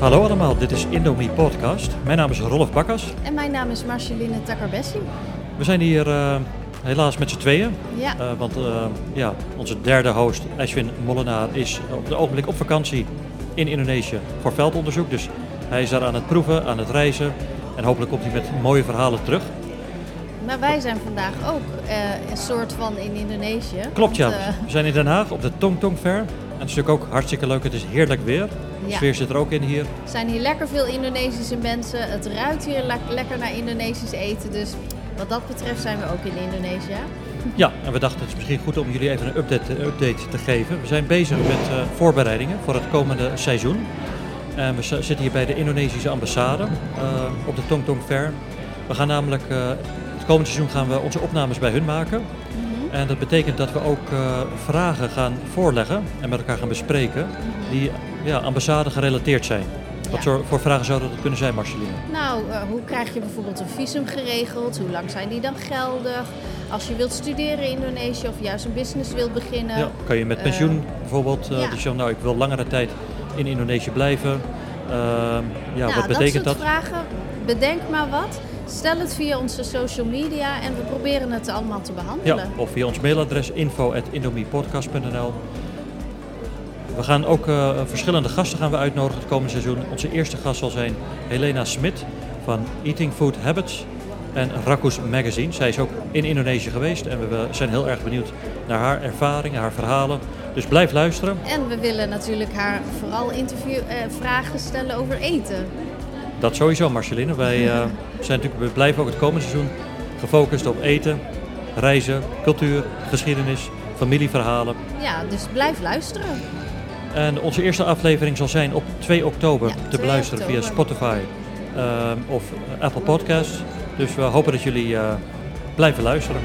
Hallo allemaal, dit is Indomie Podcast. Mijn naam is Rolf Bakkers. En mijn naam is Marceline Takarbessi. We zijn hier uh, helaas met z'n tweeën. Ja. Uh, want uh, ja, onze derde host, Ashwin Molenaar, is op het ogenblik op vakantie in Indonesië voor veldonderzoek. Dus hij is daar aan het proeven, aan het reizen. En hopelijk komt hij met mooie verhalen terug. Maar wij zijn vandaag ook een soort van in Indonesië. Klopt ja, we zijn in Den Haag op de Tong Tong Fair. En het is natuurlijk ook hartstikke leuk. Het is heerlijk weer. De Ja. sfeer zit er ook in hier. Er zijn hier lekker veel Indonesische mensen. Het ruikt hier le- lekker naar Indonesisch eten. Dus wat dat betreft zijn we ook in Indonesië. Ja, en we dachten het is misschien goed om jullie even een update, een update te geven. We zijn bezig met uh, voorbereidingen voor het komende seizoen. En we zitten hier bij de Indonesische ambassade uh, op de Tong Tong Fair. We gaan namelijk, uh, het komende seizoen gaan we onze opnames bij hun maken. En dat betekent dat we ook uh, vragen gaan voorleggen en met elkaar gaan bespreken die ja, ambassade gerelateerd zijn. Wat Ja. voor, vragen zouden dat kunnen zijn, Marceline? Nou, uh, hoe krijg je bijvoorbeeld een visum geregeld? Hoe lang zijn die dan geldig? Als je wilt studeren in Indonesië of juist een business wilt beginnen. Ja, kan je met pensioen bijvoorbeeld, ja. dus je, nou ik wil langere tijd in Indonesië blijven. Uh, ja, nou, wat betekent dat? dat? soort vragen, bedenk maar wat. Stel het via onze social media en we proberen het allemaal te behandelen. Ja, of via ons mailadres info.indomiepodcast.nl We gaan ook uh, verschillende gasten gaan we uitnodigen het komende seizoen. Onze eerste gast zal zijn Helena Smit van Eating Food Habits en Rakus Magazine. Zij is ook in Indonesië geweest en we zijn heel erg benieuwd naar haar ervaringen, haar verhalen. Dus blijf luisteren. En we willen natuurlijk haar vooral interview, eh, vragen stellen over eten. Dat sowieso, Marceline. Wij uh, zijn natuurlijk, we blijven ook het komende seizoen gefocust op eten, reizen, cultuur, geschiedenis, familieverhalen. Ja, dus blijf luisteren. En onze eerste aflevering zal zijn op 2 oktober Ja, te 2 beluisteren oktober. via Spotify uh, of Apple Podcasts. Dus we hopen dat jullie uh, blijven luisteren.